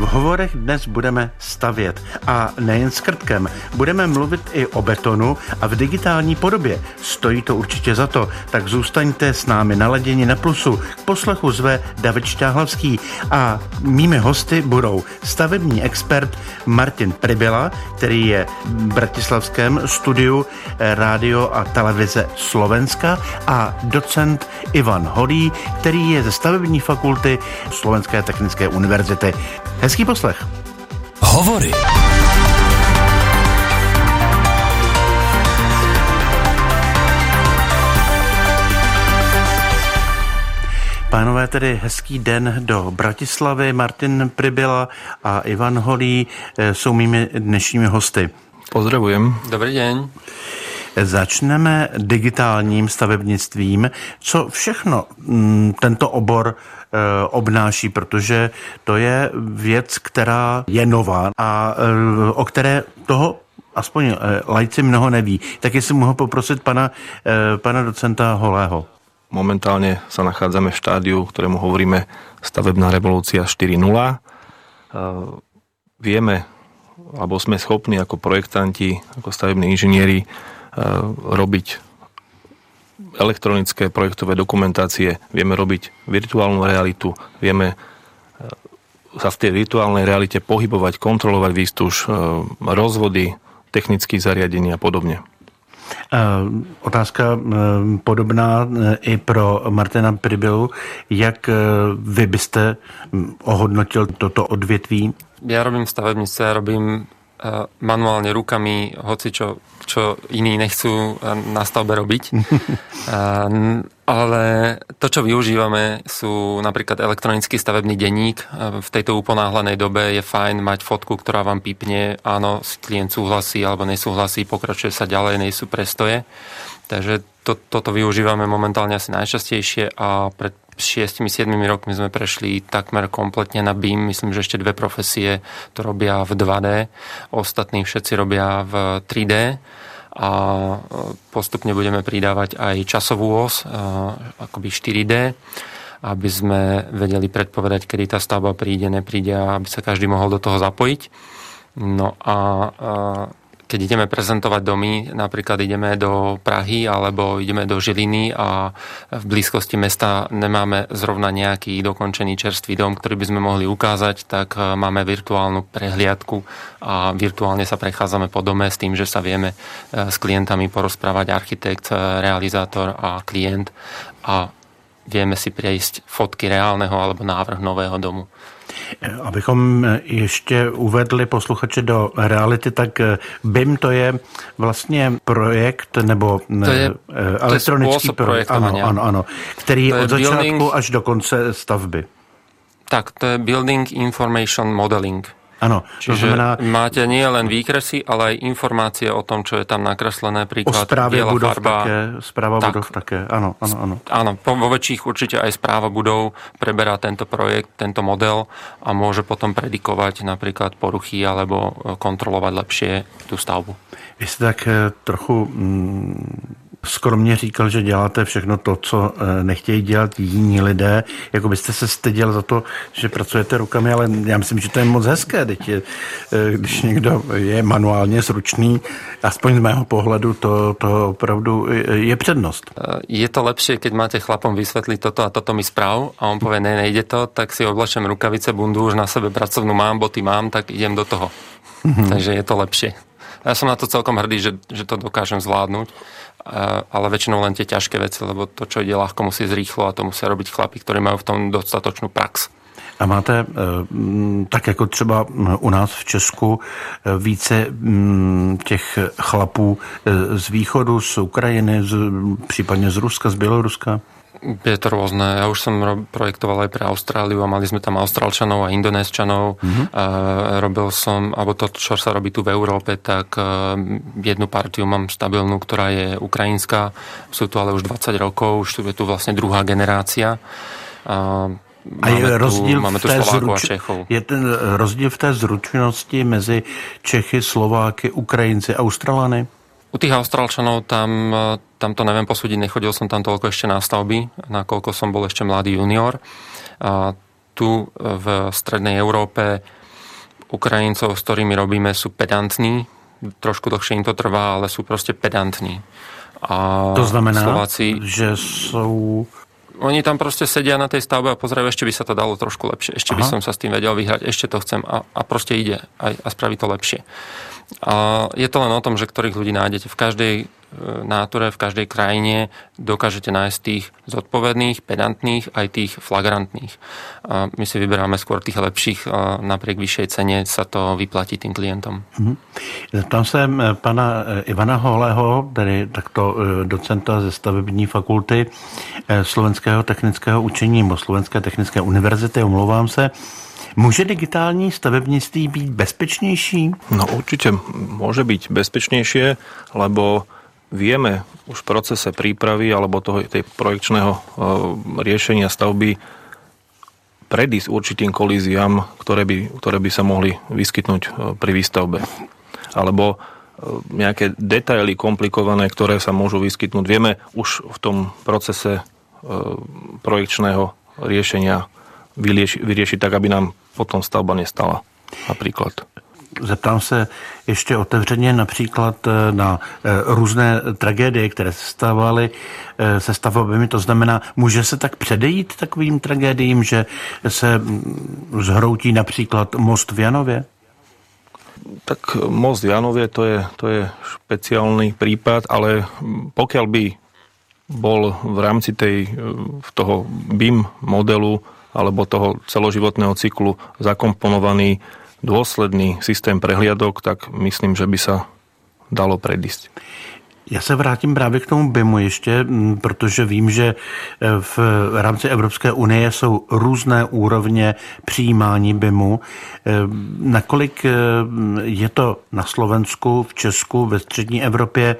V hovorech dnes budeme stavět a nejen s krtkem. Budeme mluvit i o betonu a v digitální podobě. Stojí to určitě za to, tak zůstaňte s námi naladěni na plusu. K poslechu zve David Šťáhlavský a mými hosty budou stavební expert Martin Pribila, který je v Bratislavském studiu rádio a televize Slovenska a docent Ivan Holý, který je ze stavební fakulty Slovenské technické univerzity. Hezký poslech. Hovory. Pánové, tedy hezký den do Bratislavy. Martin Pribila a Ivan Holý eh, jsou mými dnešními hosty. Pozdravujem. Dobrý den. Začneme digitálním stavebnictvím. Co všechno mm, tento obor eh, obnáší, protože to je věc, která je nová a eh, o které toho aspoň eh, lajci mnoho neví. Tak jestli mohu poprosit pana, pana docenta Holého. Momentálne sa nachádzame v štádiu, ktorému hovoríme stavebná revolúcia 4.0. Vieme, alebo sme schopní ako projektanti, ako stavební inžinieri robiť elektronické projektové dokumentácie, vieme robiť virtuálnu realitu, vieme eh, sa v tej virtuálnej realite pohybovať, kontrolovať výstuž, eh, rozvody, technických zariadení a podobne. Otázka podobná i pro Martina Pribilu. Jak vy byste hm, ohodnotil toto odvětví? Ja robím stavebnice, robím manuálne rukami, hoci čo, čo iní nechcú na stavbe robiť. Ale to, čo využívame, sú napríklad elektronický stavebný denník. V tejto uponáhlenej dobe je fajn mať fotku, ktorá vám pípne, áno, klient súhlasí alebo nesúhlasí, pokračuje sa ďalej, nejsú prestoje. Takže to, toto využívame momentálne asi najčastejšie a pred 6-7 rokmi sme prešli takmer kompletne na BIM. Myslím, že ešte dve profesie to robia v 2D, ostatní všetci robia v 3D a e, postupne budeme pridávať aj časovú os, e, akoby 4D, aby sme vedeli predpovedať, kedy tá stavba príde, nepríde a aby sa každý mohol do toho zapojiť. No a e, keď ideme prezentovať domy, napríklad ideme do Prahy alebo ideme do Žiliny a v blízkosti mesta nemáme zrovna nejaký dokončený čerstvý dom, ktorý by sme mohli ukázať, tak e, máme virtuálnu prehliadku a virtuálne sa prechádzame po dome s tým, že sa vieme e, s klientami porozprávať architekt, e, realizátor a klient a vieme si prejsť fotky reálneho alebo návrh nového domu. Abychom ještě uvedli posluchače do reality, tak BIM to je vlastně projekt nebo to je, elektronický to je projekt. Ano, ano, ano, který je od začátku building, až do konce stavby. Tak, to je Building Information Modeling. Áno, to znamená... máte nie len výkresy, ale aj informácie o tom, čo je tam nakreslené, príklad o správe biela budov farba. Také, správa tak. budov také, áno, áno, áno. Áno, vo väčších určite aj správa budov preberá tento projekt, tento model a môže potom predikovať napríklad poruchy alebo kontrolovať lepšie tú stavbu. Vy ste tak eh, trochu mm, skromně říkal, že děláte všechno to, co eh, nechtějí dělat jiní lidé. Jako byste se styděl za to, že pracujete rukami, ale já myslím, že to je moc hezké, teď je, eh, když někdo je manuálně zručný, aspoň z mého pohledu, to, to opravdu je přednost. Eh, je to lepšie, keď máte chlapom vysvetliť toto a toto mi správ a on povie, ne, nejde to, tak si oblečem rukavice, bundu, už na sebe pracovnú mám, boty mám, tak idem do toho. Mm-hmm. Takže je to lepšie. Ja som na to celkom hrdý, že, že to dokážem zvládnuť ale väčšinou len tie ťažké veci, lebo to, čo ide ľahko, musí zrýchlo a to musia robiť chlapi, ktorí majú v tom dostatočnú prax. A máte, eh, tak jako třeba u nás v Česku, eh, více těch chlapů eh, z východu, z Ukrajiny, z, případně z Ruska, z Běloruska? Je to rôzne. Ja už som projektoval aj pre Austráliu a mali sme tam Austrálčanov a Indonésčanov. Mm-hmm. robil som, alebo to, čo sa robí tu v Európe, tak e, jednu partiu mám stabilnú, ktorá je ukrajinská. Sú tu ale už 20 rokov, už je tu vlastne druhá generácia. Máme a je rozdíl tu, máme v té zruč... Je ten rozdíl v té zručnosti mezi Čechy, Slováky, Ukrajinci, Australany? U tých Austrálčanov tam, tam to neviem posúdiť, nechodil som tam toľko ešte na stavby, nakoľko som bol ešte mladý junior. A tu v strednej Európe Ukrajincov, s ktorými robíme, sú pedantní, trošku dlhšie im to trvá, ale sú proste pedantní. A to znamená, Slováci, že sú... Oni tam proste sedia na tej stavbe a pozerajú, ešte by sa to dalo trošku lepšie, ešte Aha. by som sa s tým vedel vyhrať, ešte to chcem a, a proste ide a, a spraví to lepšie. A je to len o tom, že ktorých ľudí nájdete. V každej náture v každej krajine dokážete nájsť tých zodpovedných, pedantných, aj tých flagrantných. A my si vyberáme skôr tých lepších napriek vyššej cene sa to vyplatí tým klientom. Mm-hmm. Tam se pana eh, Ivana Holého, tedy takto eh, docenta ze stavební fakulty eh, Slovenského technického učení nebo Slovenské technické univerzity, omlouvám se, Může digitální stavebnictví být bezpečnější? No určite môže byť bezpečnejšie, lebo vieme už v procese prípravy alebo toho, tej projekčného e, riešenia stavby predísť určitým kolíziám, ktoré by, ktoré by sa mohli vyskytnúť e, pri výstavbe. Alebo e, nejaké detaily komplikované, ktoré sa môžu vyskytnúť. Vieme už v tom procese projekčného riešenia vyriešiť, tak, aby nám potom stavba nestala. Napríklad. Zeptám se ještě otevřeně například eh, na eh, různé tragédie, které se stávaly eh, se stavbami. To znamená, může se tak předejít takovým tragédiím, že se mm, zhroutí například most v Janově? Tak most v Janově to je, to je špeciálny prípad, ale pokiaľ by bol v rámci tej, toho BIM modelu alebo toho celoživotného cyklu zakomponovaný dôsledný systém prehliadok, tak myslím, že by sa dalo predísť. Já se vrátím právě k tomu BIMu ještě, protože vím, že e, v rámci Evropské unie jsou různé úrovně přijímání BIMu. E, nakolik e, je to na Slovensku, v Česku, ve střední Evropě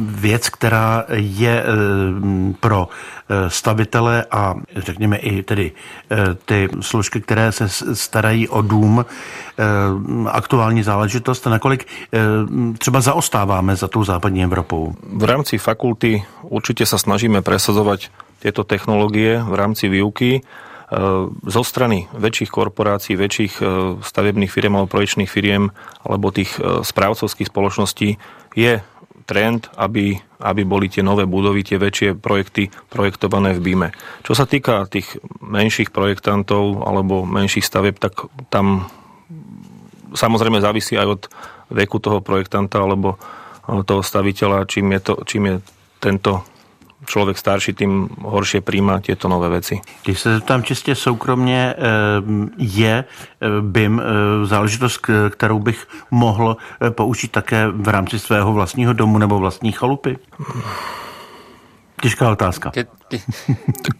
věc, která je ehm, pro eh, stavitele a řekněme i tedy eh, ty složky, které se starají o dům, ehm, aktuální záležitost, nakolik třeba zaostáváme za tou západní Evropou? V rámci fakulty určite sa snažíme presazovať tieto technológie v rámci výuky zo strany väčších korporácií, väčších stavebných firiem alebo projekčných firiem alebo tých správcovských spoločností je trend, aby, aby boli tie nové budovy, tie väčšie projekty projektované v BIME. Čo sa týka tých menších projektantov alebo menších stavieb, tak tam samozrejme závisí aj od veku toho projektanta alebo toho staviteľa, čím je, to, čím je tento člověk starší, tím horšie príjma tieto nové veci. Když se tam čistě soukromně, eh, je eh, BIM eh, záležitost, kterou bych mohl použít také v rámci svého vlastního domu nebo vlastní chalupy? Těžká otázka. tak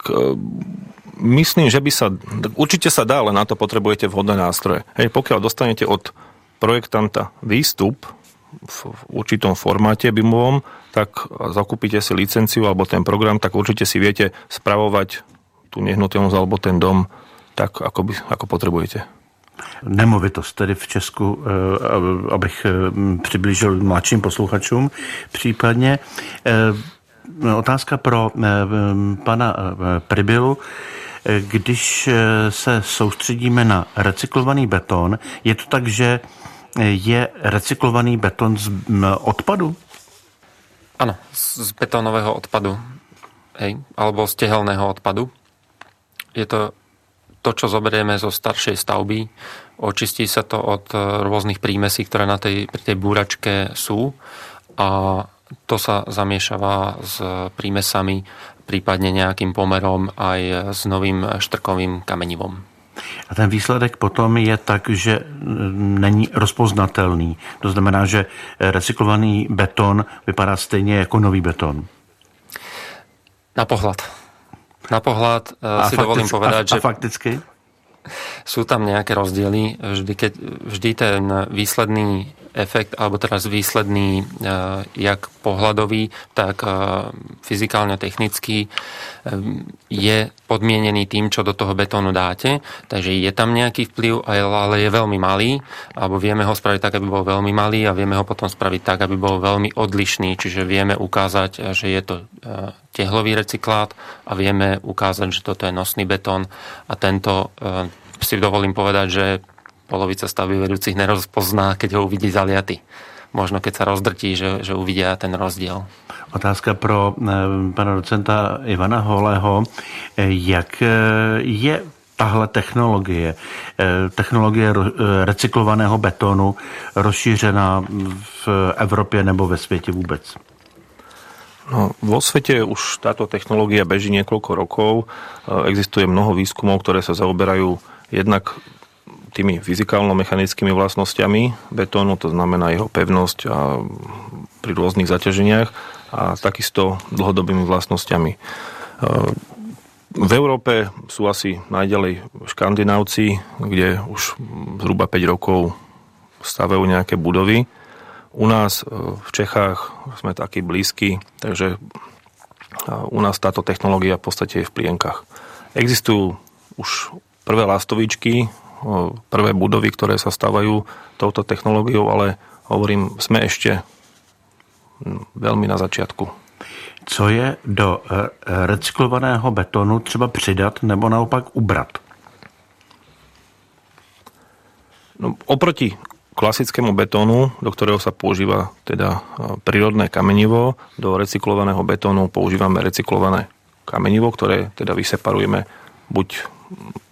myslím, že by sa, určite sa dá, ale na to potrebujete vhodné nástroje. Hej, pokiaľ dostanete od projektanta výstup, v určitom formáte BIMovom, tak zakúpite si licenciu alebo ten program, tak určite si viete spravovať tú nehnuteľnosť alebo ten dom tak, ako, by, ako potrebujete. Nemovitost tedy v Česku, eh, abych eh, přiblížil mladším posluchačům případně. Eh, otázka pro pana Pribilu. Když se soustředíme na recyklovaný beton, je to tak, že je recyklovaný beton z odpadu? Áno, z betónového odpadu. Hej, alebo z tehelného odpadu. Je to to, čo zoberieme zo staršej stavby. Očistí sa to od e, rôznych prímesí, ktoré na tej, pri tej búračke sú. A to sa zamiešava s prímesami, prípadne nejakým pomerom aj s novým štrkovým kamenivom. A ten výsledek potom je tak, že není rozpoznatelný. To znamená, že recyklovaný beton vypadá stejně jako nový beton. Na pohľad. Na pohľad eh, a si fakticky, dovolím povedať, a, že... A fakticky? Sú tam nejaké rozdiely. Vždy, keď, vždy ten výsledný efekt, alebo teraz výsledný eh, jak pohľadový, tak eh, fyzikálne technický eh, je podmienený tým, čo do toho betónu dáte. Takže je tam nejaký vplyv, ale je veľmi malý, alebo vieme ho spraviť tak, aby bol veľmi malý a vieme ho potom spraviť tak, aby bol veľmi odlišný. Čiže vieme ukázať, že je to tehlový recyklát a vieme ukázať, že toto je nosný betón a tento si dovolím povedať, že polovica stavby vedúcich nerozpozná, keď ho uvidí zaliaty. Možno keď sa rozdrtí, že, že uvidia ten rozdiel. Otázka pro pana docenta Ivana Holého. Jak je tahle technologie, technologie recyklovaného betonu rozšířená v Evropě nebo ve světě vůbec? No, vo svete už táto technológia beží niekoľko rokov. E, existuje mnoho výskumov, ktoré sa zaoberajú jednak tými fyzikálno-mechanickými vlastnosťami betónu, to znamená jeho pevnosť a pri rôznych zaťaženiach a takisto dlhodobými vlastnosťami. E, v Európe sú asi najďalej škandinávci, kde už zhruba 5 rokov stavajú nejaké budovy u nás e, v Čechách sme takí blízki, takže e, u nás táto technológia v podstate je v plienkach. Existujú už prvé lastovičky, prvé budovy, ktoré sa stávajú touto technológiou, ale hovorím, sme ešte veľmi na začiatku. Co je do recyklovaného betonu třeba přidat nebo naopak ubrat? No, oproti klasickému betónu, do ktorého sa používa teda prírodné kamenivo, do recyklovaného betónu používame recyklované kamenivo, ktoré teda vyseparujeme buď z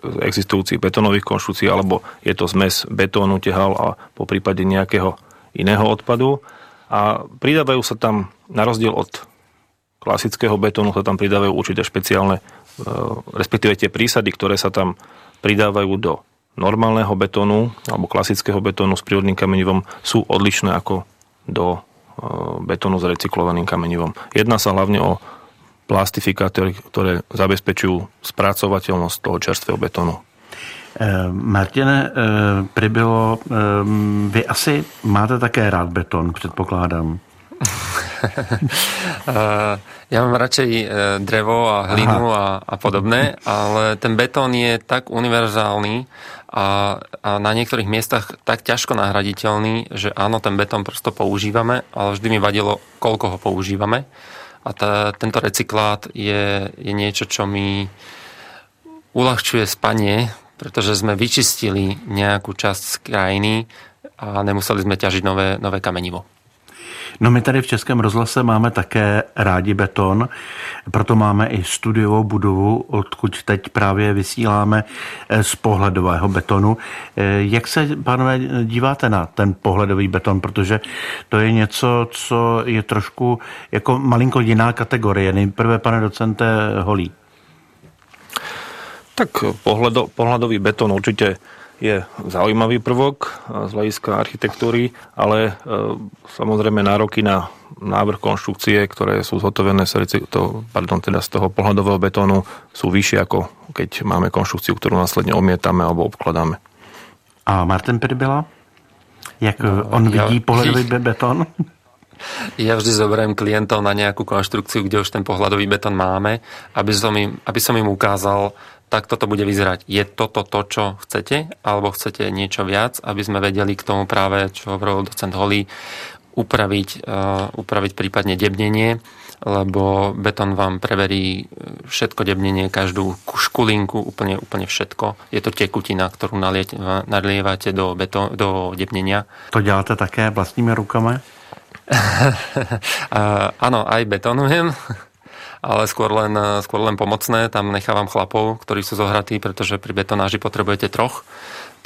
existujúcich betónových konštrukcií, alebo je to zmes betónu, tehal a po prípade nejakého iného odpadu. A pridávajú sa tam, na rozdiel od klasického betónu, sa tam pridávajú určité špeciálne, respektíve tie prísady, ktoré sa tam pridávajú do normálneho betónu alebo klasického betónu s prírodným kamenivom sú odlišné ako do e, betónu s recyklovaným kamenivom. Jedná sa hlavne o plastifikátory, ktoré zabezpečujú spracovateľnosť toho čerstvého betónu. E, Martine, e, pribylo, vy asi máte také rád beton, předpokládám. ja mám radšej drevo a hlinu a, a podobné, ale ten betón je tak univerzálny a, a na niektorých miestach tak ťažko nahraditeľný, že áno, ten betón prosto používame, ale vždy mi vadilo, koľko ho používame. A tá, tento recyklát je, je niečo, čo mi uľahčuje spanie, pretože sme vyčistili nejakú časť z krajiny a nemuseli sme ťažiť nové, nové kamenivo. No my tady v Českém rozhlase máme také rádi beton, proto máme i studiovou budovu, odkud teď právě vysíláme eh, z pohledového betonu. Eh, jak se, pánové, díváte na ten pohledový beton, protože to je něco, co je trošku jako malinko jiná kategorie. Nejprve, pane docente Holí. Tak pohľado, pohľadový betón určite je zaujímavý prvok z hľadiska architektúry, ale e, samozrejme nároky na návrh konštrukcie, ktoré sú zhotovené to, pardon, teda z toho pohľadového betónu sú vyššie ako keď máme konštrukciu, ktorú následne omietame alebo obkladáme. A Martin Pribila? Jak no, on ja, vidí pohľadový betón? Ja vždy zoberiem klientov na nejakú konštrukciu, kde už ten pohľadový betón máme, aby som im, aby som im ukázal, tak toto bude vyzerať. Je toto to, čo chcete, alebo chcete niečo viac, aby sme vedeli k tomu práve, čo hovoril docent Holý, upraviť, uh, upraviť prípadne debnenie, lebo betón vám preverí všetko debnenie, každú škulinku, úplne, úplne všetko. Je to tekutina, ktorú nalievate do, betón, do debnenia. To děláte také vlastními rukami? Áno, aj betonujem ale skôr len, skôr len pomocné. Tam nechávam chlapov, ktorí sú zohratí, pretože pri betonáži potrebujete troch,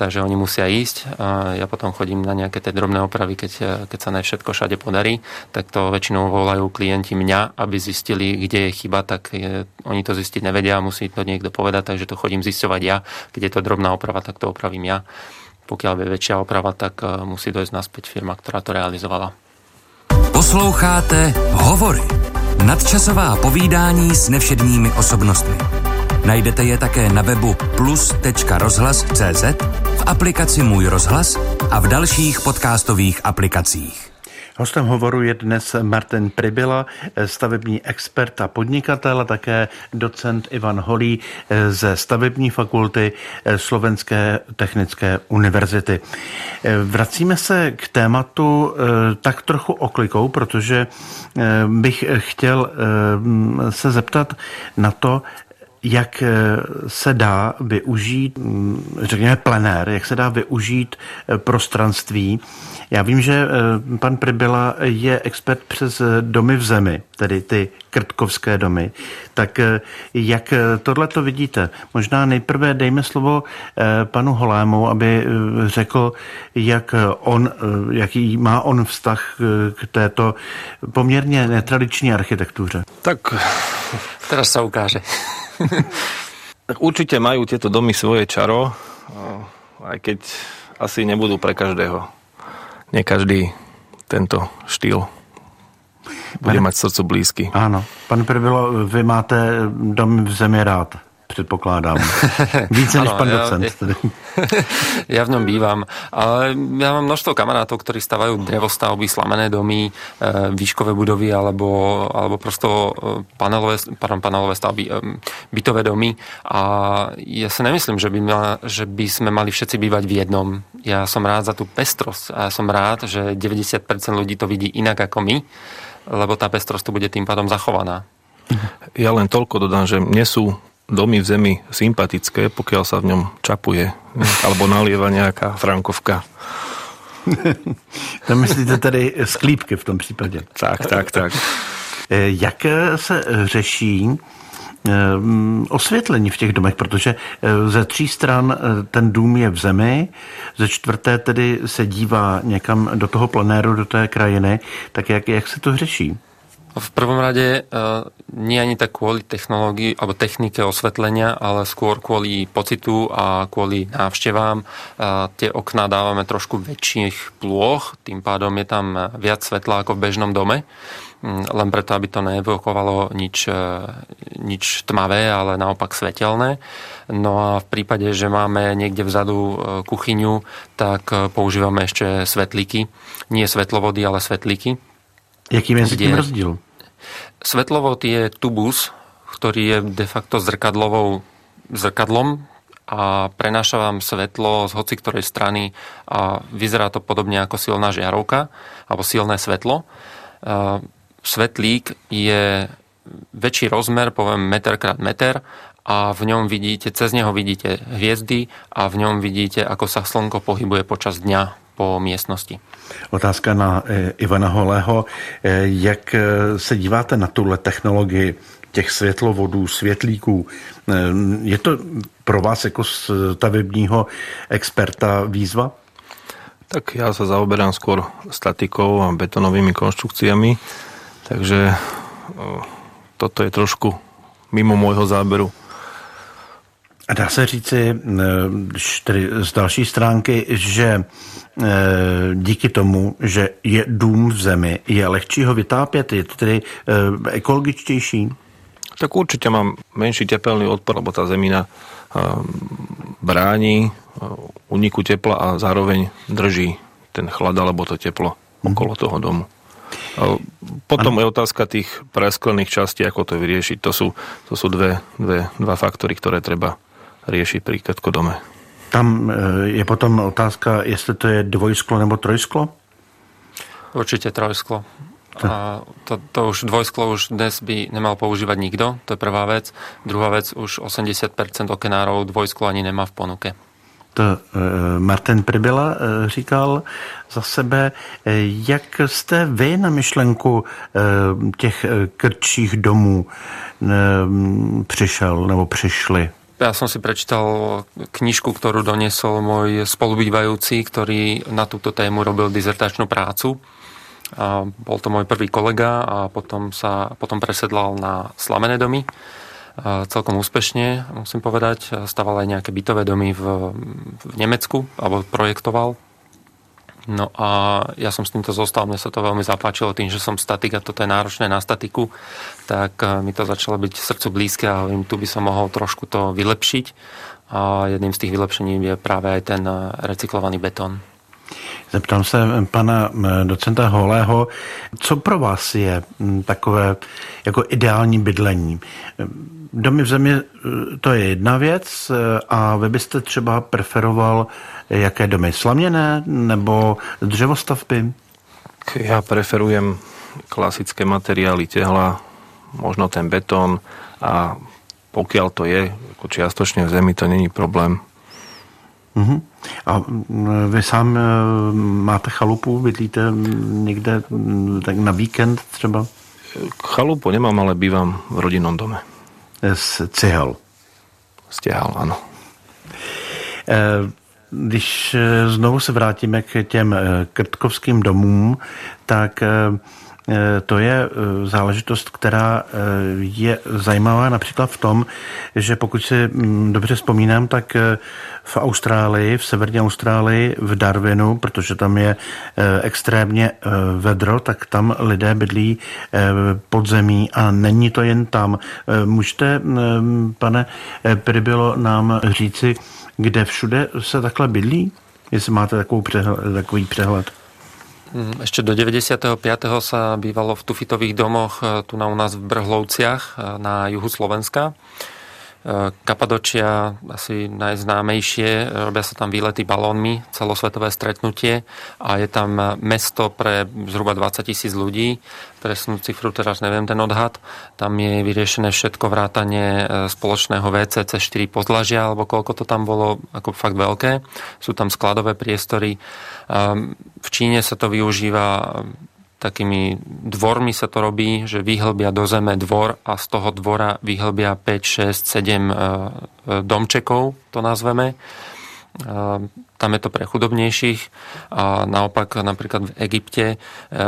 takže oni musia ísť. A ja potom chodím na nejaké tie drobné opravy, keď, keď sa ne všetko všade podarí, tak to väčšinou volajú klienti mňa, aby zistili, kde je chyba, tak je, oni to zistiť nevedia, musí to niekto povedať, takže to chodím zisťovať ja. Keď je to drobná oprava, tak to opravím ja. Pokiaľ je väčšia oprava, tak e, musí dojsť naspäť firma, ktorá to realizovala. Posloucháte Hovory Nadčasová povídání s nevšedními osobnostmi. Najdete je také na webu plus.rozhlas.cz, v aplikaci Můj rozhlas a v dalších podcastových aplikacích. Hostem hovoru je dnes Martin Pribila, stavební expert a podnikatel, a také docent Ivan Holý ze stavební fakulty Slovenské technické univerzity. Vracíme se k tématu eh, tak trochu oklikou, protože eh, bych chtěl eh, se zeptat na to, jak se dá využít, mm, řekněme, plenér, jak se dá využít prostranství. Já vím, že pan Pribyla je expert přes domy v zemi, tedy ty krtkovské domy. Tak jak tohle to vidíte? Možná nejprve dejme slovo panu Holému, aby řekl, jak on, jaký má on vztah k této poměrně netradiční architektuře. Tak teraz sa ukáže. tak určite majú tieto domy svoje čaro, aj keď asi nebudú pre každého. Nie každý tento štýl bude mať srdcu blízky. Áno. Pane Prbilo, vy máte dom v zemi rád předpokládám. Více než pan docent. Ja, ja v ňom bývam. Ale ja mám množstvo kamarátov, ktorí stavajú drevostavby, slamené domy, e, výškové budovy alebo, alebo prosto e, panelové, pardon, panelové stavby, e, bytové domy. A ja si nemyslím, že by, ma, že by sme mali všetci bývať v jednom. Ja som rád za tú pestrosť a ja som rád, že 90% ľudí to vidí inak ako my, lebo tá pestrosť tu bude tým pádom zachovaná. Ja len toľko dodám, že nie sú domy v zemi sympatické, pokiaľ sa v ňom čapuje alebo nalieva nejaká frankovka. to myslíte tedy sklípky v tom případě? Tak, tak, tak. Eh, jak se řeší eh, osvětlení v těch domech, protože eh, ze tří stran ten dům je v zemi, ze čtvrté tedy se dívá někam do toho planéru, do té krajiny, tak jak, jak se to řeší? V prvom rade e, nie ani tak kvôli technológii alebo technike osvetlenia, ale skôr kvôli pocitu a kvôli návštevám. E, tie okná dávame trošku väčších plôch, tým pádom je tam viac svetla ako v bežnom dome mm, len preto, aby to neevokovalo nič, e, nič tmavé, ale naopak svetelné. No a v prípade, že máme niekde vzadu kuchyňu, tak používame ešte svetlíky. Nie svetlovody, ale svetlíky. Jaký je tím rozdíl? Svetlovod je tubus, ktorý je de facto zrkadlovou zrkadlom a prenáša vám svetlo z hoci ktorej strany a vyzerá to podobne ako silná žiarovka alebo silné svetlo. Svetlík je väčší rozmer, poviem meter krát meter a v ňom vidíte, cez neho vidíte hviezdy a v ňom vidíte, ako sa slnko pohybuje počas dňa po miestnosti. Otázka na eh, Ivana Holého. Eh, jak eh, se díváte na tuhle technologii těch světlovodů, světlíků? Je to pro vás jako stavebního experta výzva? Tak ja sa zaoberám skôr statikou a betonovými konštrukciami, takže toto je trošku mimo môjho záberu. A dá se říci tedy z další stránky, že Eh, díky tomu, že je dům v zemi, je lehčí ho vytápět, je to tedy eh, ekologičtější? Tak určite mám menší tepelný odpor, lebo tá zemina eh, bráni uniku tepla a zároveň drží ten chlad alebo to teplo mhm. okolo toho domu. Potom ano. je otázka tých presklených častí, ako to vyriešiť. To sú, to sú dve, dve, dva faktory, ktoré treba riešiť pri dome. Tam eh, je potom otázka, jestli to je dvojsklo nebo trojsklo? Určite trojsklo. A to, to už dvojsklo už dnes by nemal používať nikto, to je prvá vec. Druhá vec, už 80% okenárov dvojsklo ani nemá v ponuke. To eh, Martin Pribyla eh, říkal za sebe. Jak jste vy na myšlenku těch krčích domů přišel nebo přišli? Ja som si prečítal knižku, ktorú doniesol môj spolubývajúci, ktorý na túto tému robil dizertačnú prácu. A bol to môj prvý kolega a potom sa potom presedlal na slamené domy. A celkom úspešne, musím povedať. Staval aj nejaké bytové domy v, v Nemecku, alebo projektoval. No a ja som s týmto zostal, mne sa to veľmi zapáčilo tým, že som statik a toto je náročné na statiku, tak eh, mi to začalo byť srdcu blízke a hovorím, tu by som mohol trošku to vylepšiť a jedným z tých vylepšení je práve aj ten eh, recyklovaný betón. Zeptám se pana eh, docenta Holého, co pro vás je hm, takové jako ideální bydlení? Domy v zemi to je jedna věc a vy byste třeba preferoval jaké domy? Slaměné nebo dřevostavby? Ja preferujem klasické materiály, tehla, možno ten betón a pokiaľ to je ako čiastočne v zemi, to není problém. Uh-huh. A vy sám máte chalupu, bydlíte někde tak na víkend třeba? Chalupu nemám, ale bývam v rodinnom dome. Z cihel? Z těhal, ano. Když znovu se vrátíme k těm krtkovským domům, tak to je eh, záležitost, která eh, je zajímavá například v tom, že pokud si mm, dobře vzpomínám, tak v Austrálii, v severní Austrálii, v Darwinu, protože tam je extrémně vedro, tak tam lidé bydlí pod zemí a není to jen tam. Můžete, pane Pribilo, nám říci, kde všude se takhle bydlí? Jestli máte takový přehled. Takový přehled. Mm, ešte do 95. sa bývalo v tufitových domoch e, tu na u nás v Brhlovciach e, na juhu Slovenska. E, Kapadočia asi najznámejšie, robia sa tam výlety balónmi, celosvetové stretnutie a je tam mesto pre zhruba 20 tisíc ľudí. Presnú cifru teraz neviem ten odhad. Tam je vyriešené všetko vrátanie spoločného VCC 4 podlažia, alebo koľko to tam bolo, ako fakt veľké. Sú tam skladové priestory Ehm, v Číne sa to využíva takými dvormi sa to robí, že vyhlbia do zeme dvor a z toho dvora vyhlbia 5, 6, 7 domčekov, to nazveme. Ehm, tam je to pre chudobnejších a naopak napríklad v Egypte e,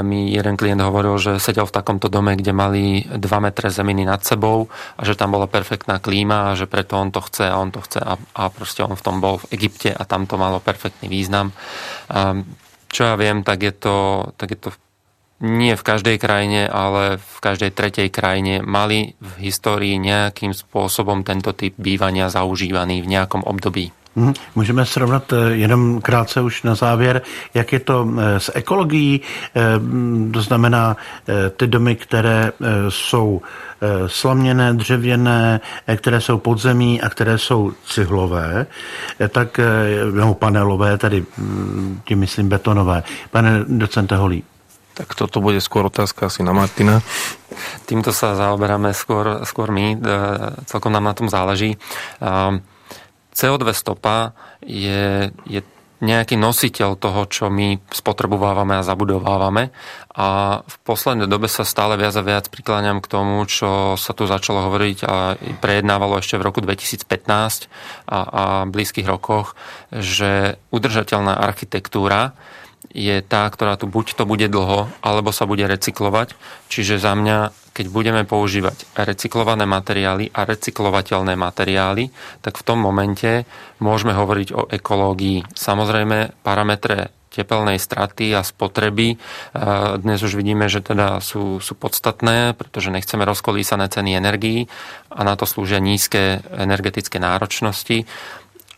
mi jeden klient hovoril, že sedel v takomto dome, kde mali 2 metre zeminy nad sebou a že tam bola perfektná klíma a že preto on to chce a on to chce a, a proste on v tom bol v Egypte a tam to malo perfektný význam. A čo ja viem, tak je to, tak je to nie v každej krajine, ale v každej tretej krajine mali v histórii nejakým spôsobom tento typ bývania zaužívaný v nejakom období. Mhm. Můžeme srovnat eh, jenom krátce už na závěr, jak je to eh, s ekologií, eh, to znamená ty domy, které jsou slaměné, dřevěné, které jsou podzemí a které jsou cihlové, tak, nebo panelové, tady hm, tím myslím betonové. Pane docente Holí. Tak toto bude skôr otázka asi na Martina. Týmto sa zaoberáme skôr, skôr my, celkom nám na tom záleží. CO2 stopa je, je nejaký nositeľ toho, čo my spotrebovávame a zabudovávame. A v poslednej dobe sa stále viac a viac prikláňam k tomu, čo sa tu začalo hovoriť a prejednávalo ešte v roku 2015 a, a blízkych rokoch, že udržateľná architektúra je tá, ktorá tu buď to bude dlho, alebo sa bude recyklovať. Čiže za mňa, keď budeme používať recyklované materiály a recyklovateľné materiály, tak v tom momente môžeme hovoriť o ekológii. Samozrejme, parametre tepelnej straty a spotreby. E, dnes už vidíme, že teda sú, sú podstatné, pretože nechceme rozkolísané ceny energií a na to slúžia nízke energetické náročnosti.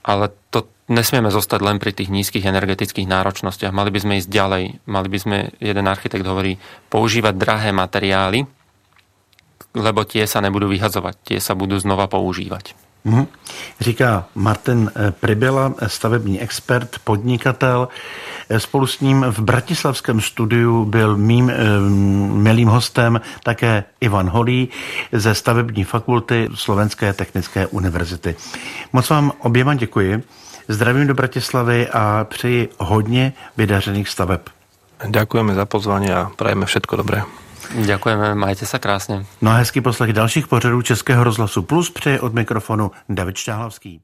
Ale to nesmieme zostať len pri tých nízkych energetických náročnostiach. Mali by sme ísť ďalej. Mali by sme, jeden architekt hovorí, používať drahé materiály, lebo tie sa nebudú vyhazovať, tie sa budú znova používať. Mm-hmm. Říká Martin eh, Pribela, stavební expert, podnikatel. Eh, spolu s ním v bratislavském studiu byl mým milým hostem také Ivan Holý ze stavební fakulty Slovenské technické univerzity. Moc vám oběma děkuji. Zdravím do Bratislavy a přeji hodně vydařených staveb. Ďakujeme za pozvání a prajeme všetko dobré. Ďakujeme, majte sa krásne. No a hezký poslech dalších pořadů Českého rozhlasu Plus přeje od mikrofonu David Štáhlavský.